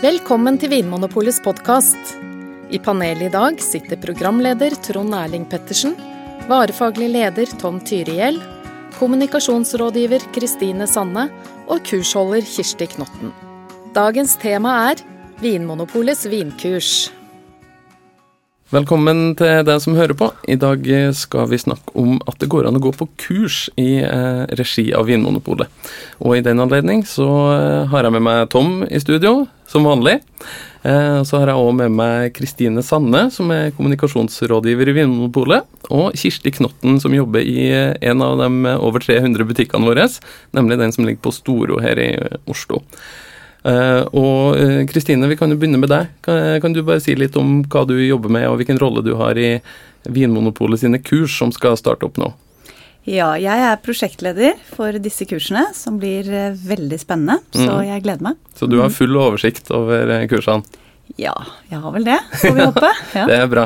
Velkommen til Vinmonopolets podkast. I panelet i dag sitter programleder Trond Erling Pettersen, varefaglig leder Tom Tyriell, kommunikasjonsrådgiver Kristine Sanne og kursholder Kirsti Knotten. Dagens tema er Vinmonopolets vinkurs. Velkommen til deg som hører på. I dag skal vi snakke om at det går an å gå på kurs i eh, regi av Vinmonopolet. Og i den anledning så eh, har jeg med meg Tom i studio, som vanlig. Eh, så har jeg òg med meg Kristine Sanne, som er kommunikasjonsrådgiver i Vinmonopolet. Og Kirsti Knotten, som jobber i eh, en av de over 300 butikkene våre, nemlig den som ligger på Storo her i Oslo. Uh, og Kristine, uh, vi kan jo begynne med deg. Kan, kan, du bare si litt om hva du jobber med, og hvilken rolle du har i Vinmonopolet sine kurs som skal starte opp nå? Ja, jeg er prosjektleder for disse kursene, som blir uh, veldig spennende. Så mm. jeg gleder meg. Så du har full oversikt over kursene? Ja, jeg har vel det, får vi håpe. Ja. det er bra.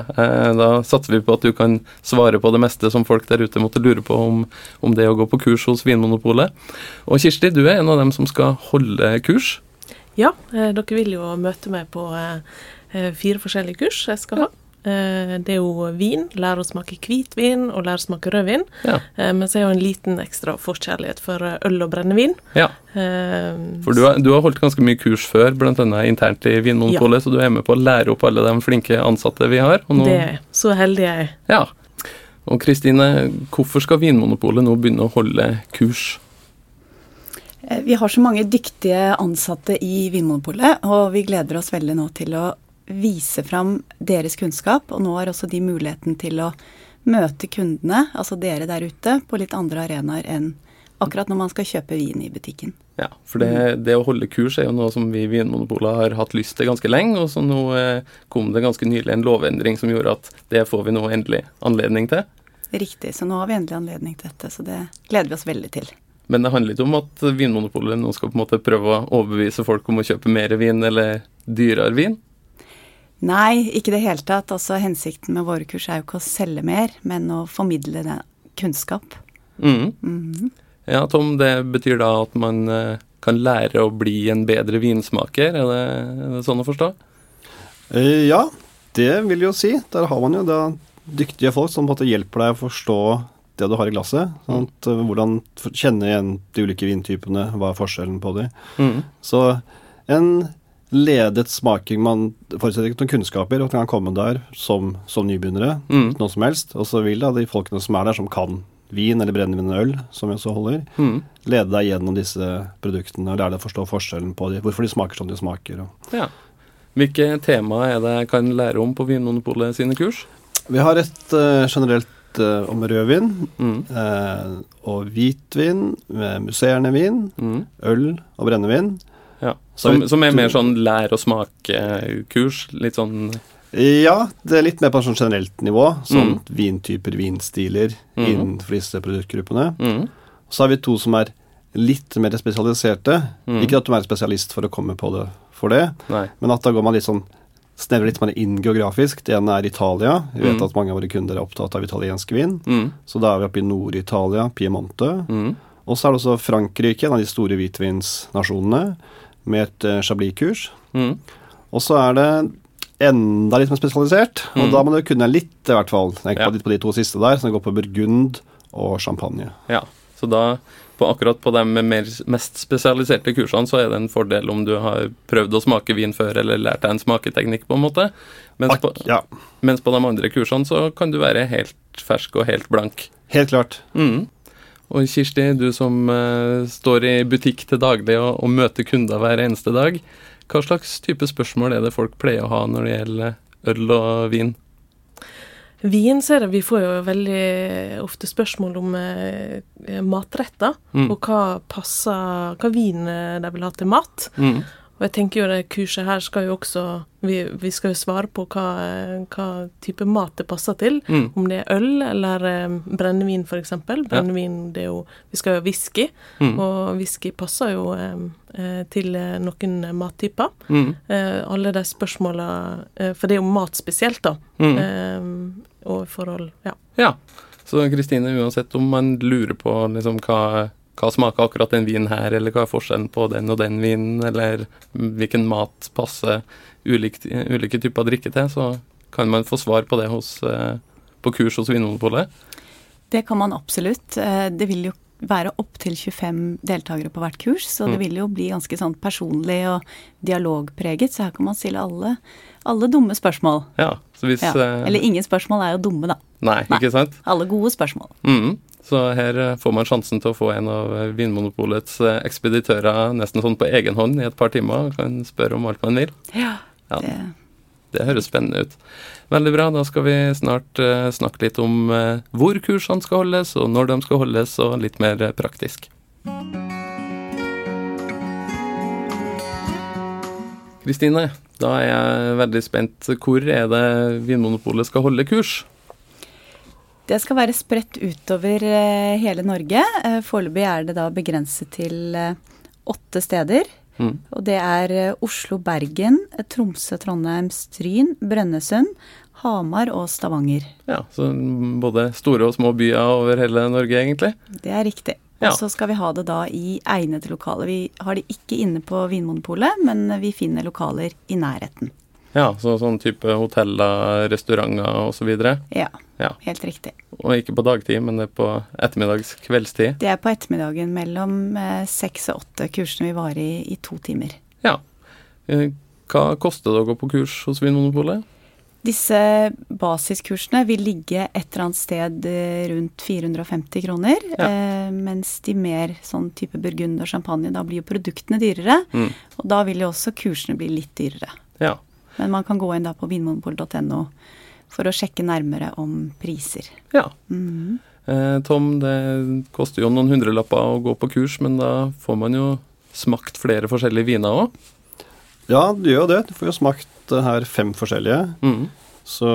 Da satser vi på at du kan svare på det meste som folk der ute måtte lure på om, om det å gå på kurs hos Vinmonopolet. Og Kirsti, du er en av dem som skal holde kurs. Ja, eh, dere vil jo møte meg på eh, eh, fire forskjellige kurs jeg skal ha. Det er jo vin, lære å smake hvitvin og lære å smake rødvin. Ja. Men så er jo en liten ekstra forkjærlighet for øl og brennevin. Ja. For du har, du har holdt ganske mye kurs før, bl.a. internt i Vinmonopolet, ja. så du er med på å lære opp alle de flinke ansatte vi har. Nå... Det er Så heldig jeg er. Ja. Og Kristine, hvorfor skal Vinmonopolet nå begynne å holde kurs? Eh, vi har så mange dyktige ansatte i Vinmonopolet, og vi gleder oss veldig nå til å vise fram deres kunnskap. Og nå har også de muligheten til å møte kundene, altså dere der ute, på litt andre arenaer enn akkurat når man skal kjøpe vin i butikken. Ja, for det, det å holde kurs er jo noe som vi i Vinmonopolet har hatt lyst til ganske lenge, og så nå eh, kom det ganske nylig en lovendring som gjorde at det får vi nå endelig anledning til. Riktig, så nå har vi endelig anledning til dette, så det gleder vi oss veldig til. Men det handler ikke om at Vinmonopolet nå skal på en måte prøve å overbevise folk om å kjøpe mer vin eller dyrere vin? Nei, ikke i det hele tatt. Altså, hensikten med våre kurs er jo ikke å selge mer, men å formidle den kunnskap. Mm. Mm. Ja, Tom, det betyr da at man eh, kan lære å bli en bedre vinsmaker? Er det, er det sånn å forstå? Eh, ja, det vil jeg jo si. Der har man jo da dyktige folk som på en måte hjelper deg å forstå det du har i glasset. Sant? mm. Hvordan kjenne igjen de ulike vintypene, hva er forskjellen på dem. Mm. Så en ledet smaking Man forutsetter ikke noen kunnskaper, og kan komme der som, som nybegynnere. Mm. Noe som helst. Og så vil da de folkene som er der, som kan vin eller brennevin og øl, som vi også holder, mm. lede deg gjennom disse produktene og lære deg å forstå forskjellen på dem, hvorfor de smaker som de smaker. Ja. Hvilke tema er det jeg kan lære om på Vinmonopolet sine kurs? Vi har et uh, generelt uh, om rødvin mm. uh, og hvitvin, musserende vin, mm. øl og brennevin. Ja. Som, som, er mer sånn lær og smak-kurs? Litt sånn Ja, det er litt mer på sånn generelt nivå. Sånn mm. vintyper, vinstiler mm. innenfor disse produktgruppene. Mm. Så har vi to som er litt mer spesialiserte. Mm. Ikke at du er spesialist for å komme på det for det, Nei. men at da går man litt sånn snevre litt mer inn geografisk. Det ene er Italia. Vi vet mm. at mange av våre kunder er opptatt av italiensk vin. Mm. Så da er vi oppe i Nord-Italia, Piemonte. Mm. Og så er det også Frankrike, en av de store hvitvinsnasjonene, med et uh, Chablis-kurs. Mm. Og så er det enda litt mer spesialisert, og mm. da må du kunne litt, i hvert fall. Tenk ja. på, på de to siste der, som går på Burgund og champagne. Ja, så da på akkurat på de mer, mest spesialiserte kursene så er det en fordel om du har prøvd å smake vin før eller lært deg en smaketeknikk, på en måte. Mens, på, ja. mens på de andre kursene så kan du være helt fersk og helt blank. Helt klart. Mm. Og Kirsti, du som uh, står i butikk til daglig og, og, møter kunder hver eneste dag. Hva slags type spørsmål er det folk pleier å ha når det gjelder øl og vin? Vin ser jeg, Vi får jo veldig ofte spørsmål om eh, matretter, mm. og hva passer, hva vin eh, de vil ha til mat. Mm. Og jeg tenker jo det kurset her skal jo også Vi, vi skal jo svare på hva, hva, type mat det passer til. Mm. Om det er øl eller eh, brennevin, f.eks. Brennevin, ja. det er jo Vi skal jo ha whisky, mm. og whisky passer jo eh, eh til eh, noen mattyper. Mm. Eh, alle de spørsmåla For det er jo mat spesielt, da. Mm og forhold Ja. ja. Så Kristine, uansett om man lurer på liksom hva hva smaker akkurat den vinen her, eller hva er forskjellen på den og den vinen, eller hvilken mat passer ulike, ulike typer drikke til, så kan man få svar på det hos, eh, på kurs hos Vinmonopolet. Det kan man absolutt. Eh, det vil jo være opptil 25 deltakere på hvert kurs, så det mm. vil jo bli ganske sånn personlig og dialogpreget. Så her kan man stille alle, alle dumme spørsmål. Ja, så hvis... Ja. Eh, Eller ingen spørsmål er jo dumme, da. Nei, nei. ikke sant? Alle gode spørsmål. Mm. Så her eh, får man sjansen til å få en av Vinmonopolets eh, ekspeditører nesten sånn på egen hånd i et par timer. Kan spørre om alt man vil. Ja, ja. Det... høres spennende ut. Veldig bra. Da skal vi snart uh, snakke litt om uh, hvor kursene skal holdes, og når de skal holdes, og litt mer uh, praktisk. Kristine, da er jeg veldig spent. Hvor er det Vinmonopolet skal holde kurs? Det skal være spredt utover hele Norge. Foreløpig er det da begrenset til åtte steder. Mm. Og det er Oslo, Bergen, Tromsø, Trondheim, Stryn, Brønnøysund, Hamar og Stavanger. Ja, Så både store og små byer over hele Norge, egentlig? Det er riktig. Ja. Og så skal vi ha det da i egnede lokaler. Vi har det ikke inne på Vinmonopolet, men vi finner lokaler i nærheten. Ja, så sånn type hoteller, restauranter osv.? Ja, ja, helt riktig. Og ikke på dagtid, men det er på ettermiddags kveldstid? Det er på ettermiddagen mellom eh, seks og åtte. Kursene vil vare i, i to timer. Ja. Eh, hva koster det å gå på kurs hos Vinmonopolet? Disse basiskursene vil ligge et eller annet sted eh, rundt 450 kroner. Ja. Eh, mens de mer sånn type burgund og champagne, da blir jo produktene dyrere. Mm. Og da vil jo også kursene bli litt dyrere. Ja. Men man kan gå inn da på vinmonopol.no for å sjekke nærmere om priser. Ja. Mm. Eh, Tom, det koster jo noen hundrelapper å gå på kurs, men da får man jo smakt flere forskjellige viner òg? Ja, du gjør jo det. Du får jo smakt her fem forskjellige. Mm. Så,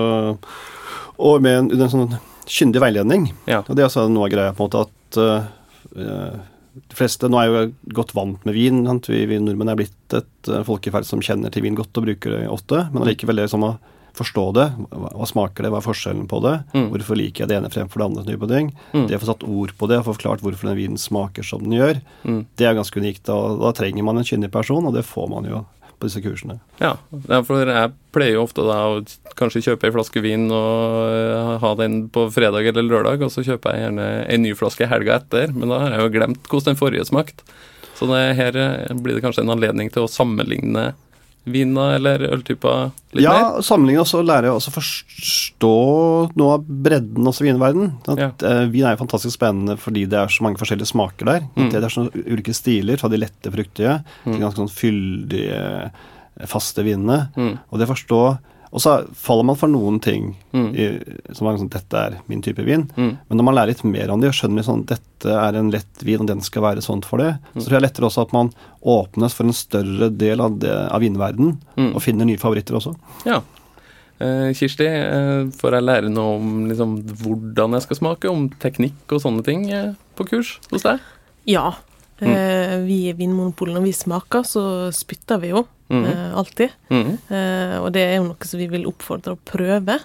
og med en, en sånn kyndig veiledning. Ja. Og det er altså noe av greia, på en måte, at uh, de fleste Nå er jo godt vant med vin. Vi, vi, nordmenn er blitt et uh, folkeferd som kjenner til vin godt og bruker det ofte. Men allikevel det som å forstå det. Hva, hva, smaker det, hva er forskjellen på det? Mm. Hvorfor liker jeg det ene fremfor det andre? type ting. Mm. Det å få satt ord på det og få forklart hvorfor den vinen smaker som den gjør, mm. det er ganske unikt. Da, da trenger man en kyndig person, og det får man jo på disse kursene. Ja, for jeg pleier jo ofte da å kanskje kjøpe ei flaske vin og har ha den på fredag eller lørdag, og så kjøper jeg gjerne ei ny flaske helga etter, men da har jeg jo glemt hvordan den forrige smakte. Så det her eh, blir det kanskje en anledning til å sammenligne viner eller øltyper litt ja, mer? Ja, sammenligne og så lære å forstå noe av bredden også i vinverden. Ja. Uh, vin er jo fantastisk spennende fordi det er så mange forskjellige smaker der. Mm. Det er så ulike stiler, fra de lette fruktige mm. til ganske sånn fyldige, faste vinene. Mm. Og det å forstå og så faller man for noen ting mm. i, som er sånn Dette er min type vin. Mm. Men når man lærer litt mer om det og skjønner sånn dette er en lett vin, og den skal være sånn for det, mm. så tror jeg lettere også at man åpnes for en større del av, det, av vinverden, mm. og finner nye favoritter også. Ja. Eh, Kirsti, eh, får jeg lære noe om liksom, hvordan jeg skal smake, om teknikk og sånne ting eh, på kurs hos deg? Ja. Mm. Eh, vi i Vinmonopolet, når vi smaker, så spytter vi jo. Mm. Alltid. Mm. Eh, og det er jo noe som vi vil oppfordre å prøve.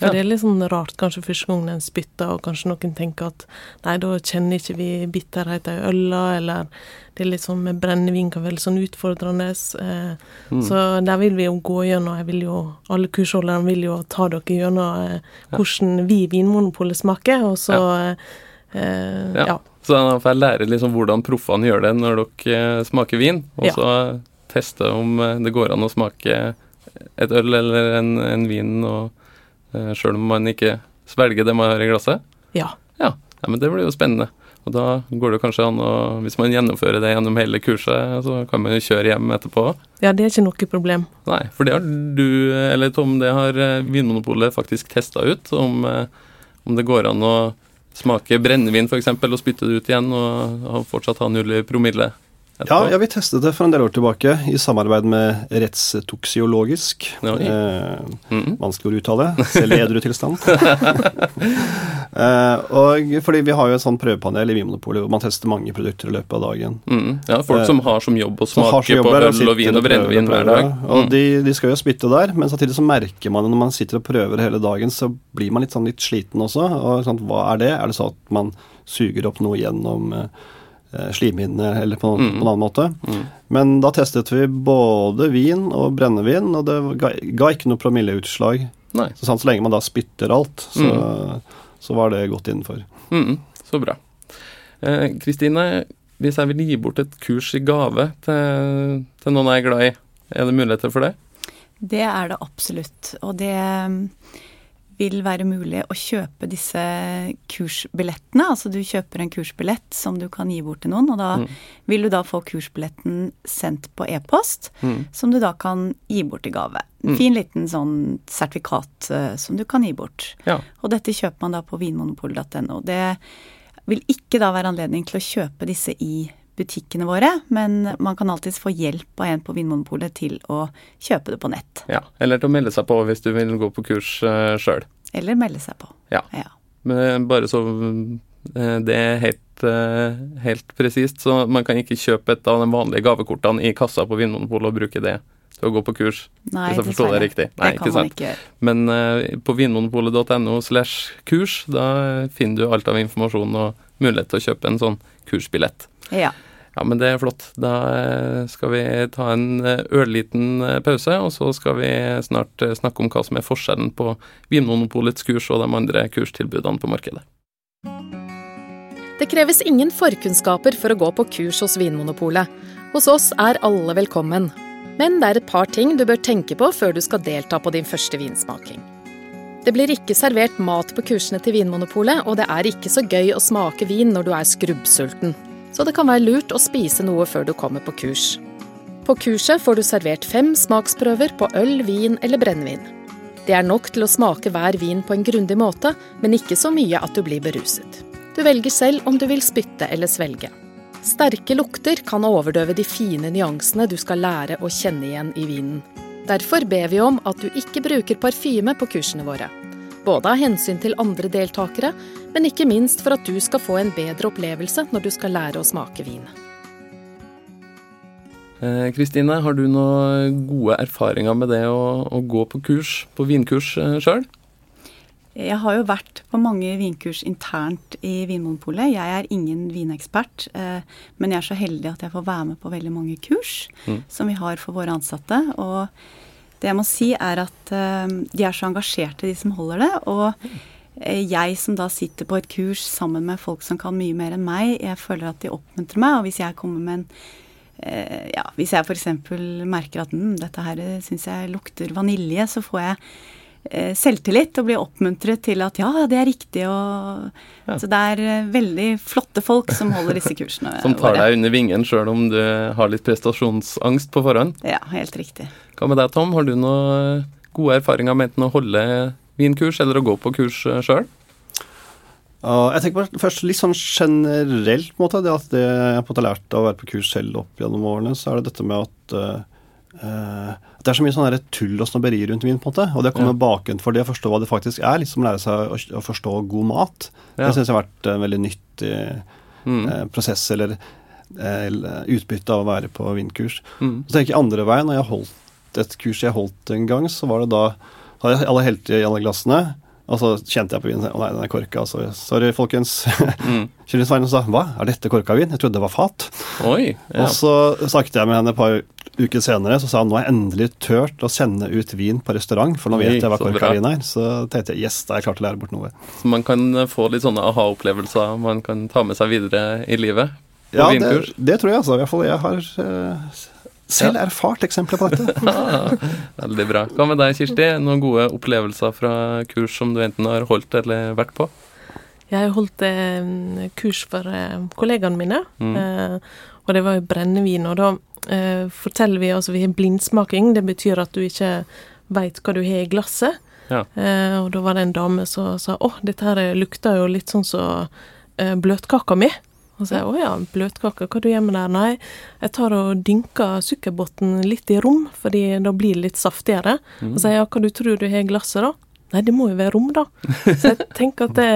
For ja. det er litt sånn rart kanskje første gang en spytter, og kanskje noen tenker at nei, da kjenner ikke vi bitterheten i øla, eller det er litt sånn med brennevin kan være sånn utfordrende. Eh, mm. Så der vil vi jo gå gjennom, jeg vil jo, alle kursholderne vil jo ta dere gjennom hvordan vi i Vinmonopolet smaker, og så ja. ja. Så da får jeg lære liksom hvordan proffene gjør det når dere smaker vin, og så teste om eh, det går an å smake et øl eller en, en vin, og uh, sjøl om man ikke svelger det man har i glasset? Ja. ja. ja. Men det blir jo spennende. Og da går det kanskje an å Hvis man gjennomfører det gjennom hele kurset, så kan man jo kjøre hjem etterpå. Ja, det er ikke noe problem. Nei, for det har du, eller Tom, det har eh, Vinmonopolet faktisk testa ut. Om, om det går an å smake brennevin f.eks. og spytte det ut igjen og fortsatt ha null i promille. Ja, ja, vi testet det for en del år tilbake i samarbeid med Rettstoksiologisk. Ja, eh, mm. Vanskelig å uttale. Selv i edru tilstand. eh, og fordi vi har jo et sånt prøvepanel i Vinmonopolet hvor man tester mange produkter i løpet av dagen. Mm. Ja, folk som har som jobb å smake på øl og vin og brennevin hver dag. Og mm. de, de, skal jo spytte der, men samtidig så merker man det når man sitter og prøver hele dagen, så blir man litt sånn litt sliten også. Og sånn, hva er det? Er det sånn at man suger opp noe gjennom eh, eh, slimhinne eller på, mm. på, en annen måte. Mm. Men da testet vi både vin og brennevin, og det ga, ga ikke noe promilleutslag. Så, sant, så lenge man da spytter alt, så, mm. så var det godt innenfor. Mm, så bra. Kristine, eh, hvis jeg vil gi bort et kurs i gave til, til noen jeg er glad i, er det muligheter for det? Det er det absolutt. Og det vil være mulig å kjøpe disse kursbillettene. Altså du kjøper en kursbillett som du kan gi bort til noen, og da mm. vil du da få kursbilletten sendt på e-post, mm. som du da kan gi bort i gave. Mm. fin liten sånn sertifikat uh, som du kan gi bort. Ja. Og dette kjøper man da på vinmonopolet.no. Det vil ikke da være anledning til å kjøpe disse i butikkene våre, men man kan alltids få hjelp av en på Vinmonopolet til å kjøpe det på nett. Ja, Eller til å melde seg på hvis du vil gå på kurs uh, sjøl. Eller melde seg på. Ja. ja. Men bare så uh, det er helt, helt presist, så man kan ikke kjøpe et av de vanlige gavekortene i kassa på Vinmonopolet og bruke det til å gå på kurs. Nei, hvis jeg forstår det riktig. Nei, det kan man ikke gjøre. Men uh, på vinmonopolet.no slash kurs, da finner du alt av informasjon og mulighet til å kjøpe en sånn kursbillett. Ja. Ja, men det er flott. Da eh, skal vi ta en eh, ørliten eh, pause, og så skal vi snart snakke om hva som er forskjellen på Vinmonopolets kurs og de andre kurstilbudene på markedet. Det kreves ingen forkunnskaper for å gå på kurs hos Vinmonopolet. Hos oss er alle velkommen. Men det er et par ting du bør tenke på før du skal delta på din første vinsmaking. Det blir ikke servert mat på kursene til Vinmonopolet, og det er ikke så gøy å smake vin når du er skrubbsulten så det kan være lurt å spise noe før du kommer på kurs. På kurset får du servert fem smaksprøver på øl, vin eller brennevin. Det er nok til å smake hver vin på en grundig måte, men ikke så mye at du blir beruset. Du velger selv om du vil spytte eller svelge. Sterke lukter kan overdøve de fine nyansene du skal lære å kjenne igjen i vinen. Derfor ber vi om at du ikke bruker parfyme på kursene våre. Både av hensyn til andre deltakere, men ikke minst for at du skal få en bedre opplevelse når du skal lære å smake vin. Eh, Kristine, har du noen gode erfaringer med det å, å gå på kurs, på vinkurs eh, sjøl? Jeg har jo vært på mange vinkurs internt i Vinmonopolet. Jeg er ingen vinekspert, eh, men jeg er så heldig at jeg får være med på veldig mange kurs mm. som vi har for våre ansatte. Og det jeg må si, er at uh, de er så engasjerte, de som holder det. Og uh, jeg som da sitter på et kurs sammen med folk som kan mye mer enn meg, jeg føler at de oppmuntrer meg. Og hvis jeg kommer med en uh, Ja, hvis jeg f.eks. merker at mm, dette her syns jeg lukter vanilje, så får jeg selvtillit og blir oppmuntret til at ja, det er riktig. Og, ja. Så det er veldig flotte folk som holder disse kursene. som tar deg under vingen sjøl om du har litt prestasjonsangst på forhånd? Ja, helt riktig. Hva med deg, Tom? Har du noen gode erfaringer med enten å holde vinkurs eller å gå på kurs eh, sjøl? Uh, jeg tenker på først litt sånn generelt, på en måte, det at det jeg har lært av å være på kurs selv opp gjennom årene, så er det dette med at uh, det er så mye sånn tull og snobberi rundt vin, på en måte. Og det kommer ja. bakenfor det å forstå hva det faktisk er. Liksom lære seg å, å forstå god mat. Ja. Det syns jeg har vært en veldig nyttig mm. eh, prosess, eller utbytte av å være på vinkurs. Mm. Så tenker jeg andre veien, når jeg holdt et kurs jeg holdt en gang, så var det da hadde jeg alle helt i alle glassene. Og så kjente jeg på vinen Å nei, den er korka. Så, Sorry, folkens. Mm. Kjøringsveien sa hva, er dette korka vin? Jeg trodde det var fat. Oi, ja. Og så snakket jeg med henne et par uker senere, så sa hun nå har jeg endelig turt å sende ut vin på restaurant, for nå vet jeg hva korka vin er. Så tenkte jeg yes, da er jeg klar til å lære bort noe. Så man kan få litt sånne aha-opplevelser man kan ta med seg videre i livet? ja, det, det, tror jeg altså. I hvert fall jeg har uh, selv erfart eksempler på dette. Veldig bra. Hva med deg, Kirsti? Noen gode opplevelser fra kurs som du enten har holdt eller vært på? Jeg har holdt eh, kurs for eh, kollegaene mine, mm. eh, og det var jo brennevin. Og da eh, forteller vi altså vi har blindsmaking. Det betyr at du ikke veit hva du har i glasset. Ja. Eh, og da var det en dame som sa å, dette her lukta jo litt sånn som så, eh, bløtkaka mi. Og sier å ja, bløtkake, hva du gjør med det? Nei, jeg tar og dynker sukkerbåten litt i rom, fordi da blir det litt saftigere. Mm. Og sier ja, hva du tror du har i glasset, da? Nei, det må jo være rom, da. Så jeg tenker at det,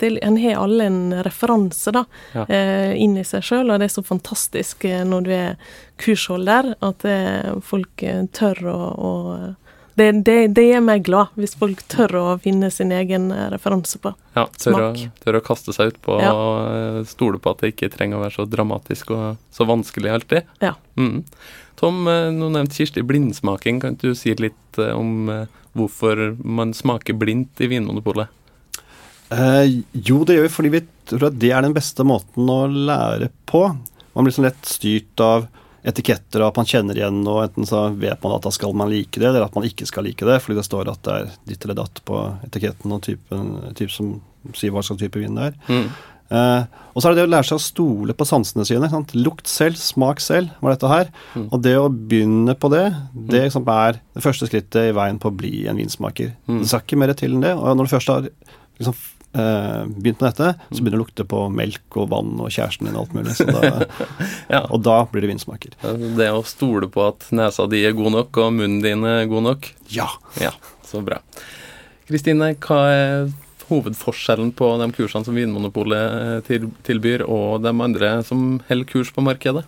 det, en har alle en referanse da, ja. eh, inn i seg sjøl, og det er så fantastisk eh, når du er kursholder, at det, eh, folk tør å, å Det, det, det gjør meg glad, hvis folk tør å finne sin egen eh, referanse på Ja, tør å, tør å kaste seg ut på Ja. og stole på at det ikke trenger å være så dramatisk og så vanskelig alltid. Ja. Mm. Tom, eh, nå nevnte Kirsti blindsmaking. Kan ikke du si litt eh, om eh, hvorfor man smaker blindt i Vinmonopolet? Eh, jo, det gjør vi fordi vi tror at det er den beste måten å lære på. Man blir sånn lett styrt av etiketter og at man kjenner igjen og Enten så vet man at da skal man like det, eller at man ikke skal like det, fordi det står at det er ditt eller datt på etiketten og typen, typ som sier hva slags type vin det er. Mm. Eh, og så er det det å lære seg å stole på sansene sine. Sant? Lukt selv, smak selv, var dette her. Og det å begynne på det, det liksom er det første skrittet i veien på å bli en vinsmaker. Det skal ikke mer til enn det. Og når du først har liksom, begynt med dette, så begynner det å lukte på melk og vann og kjæresten din og alt mulig. Så da, Ja. og da blir det vinsmaker. Det å stole på at nesa di er god nok, og munnen din er god nok. Ja. Ja, så bra. Kristine, hva er hovedforskjellen på de kursene som Vinmonopolet eh, tilbyr, og de andre som holder kurs på markedet?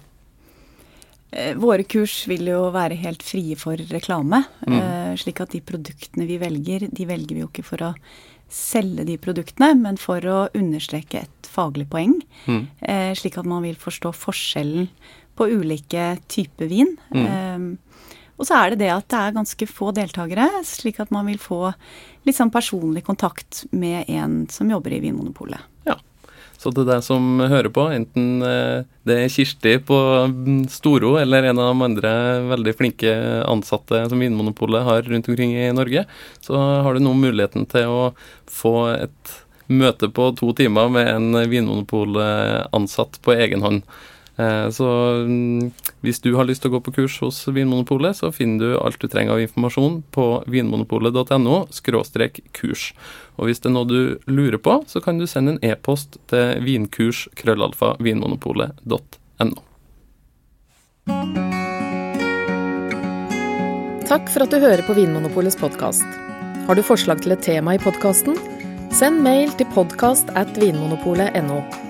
Eh, Våre kurs vil jo være helt frie for reklame, Mm. slik at de produktene vi velger, de velger vi jo ikke for å selge de produktene, men for å understreke et faglig poeng. Eh, slik at man vil forstå forskjellen på ulike typer vin. Eh, og så er det det at det er ganske få deltakere, slik at man vil få litt sånn personlig kontakt med en som jobber i Vinmonopolet. Ja. Så til deg som hører på, enten eh, det er Kirsti på mm, Storo eller en av de andre veldig flinke ansatte som Vinmonopolet har rundt omkring i Norge, så har du nå muligheten til å få et møte på to timer med en Vinmonopol-ansatt på egen hånd. Eh, Så mm, hvis du har lyst til å gå på kurs hos Vinmonopolet, så finner du alt du trenger av informasjon på vinmonopolet.no kurs. Og hvis det er noe du lurer på, så kan du sende en e-post til vinkurs.krøllalfa.vinmonopolet.no. Takk for at du hører på Vinmonopolets podkast. Har du forslag til et tema i podkasten? Send mail til podkast at vinmonopolet.no.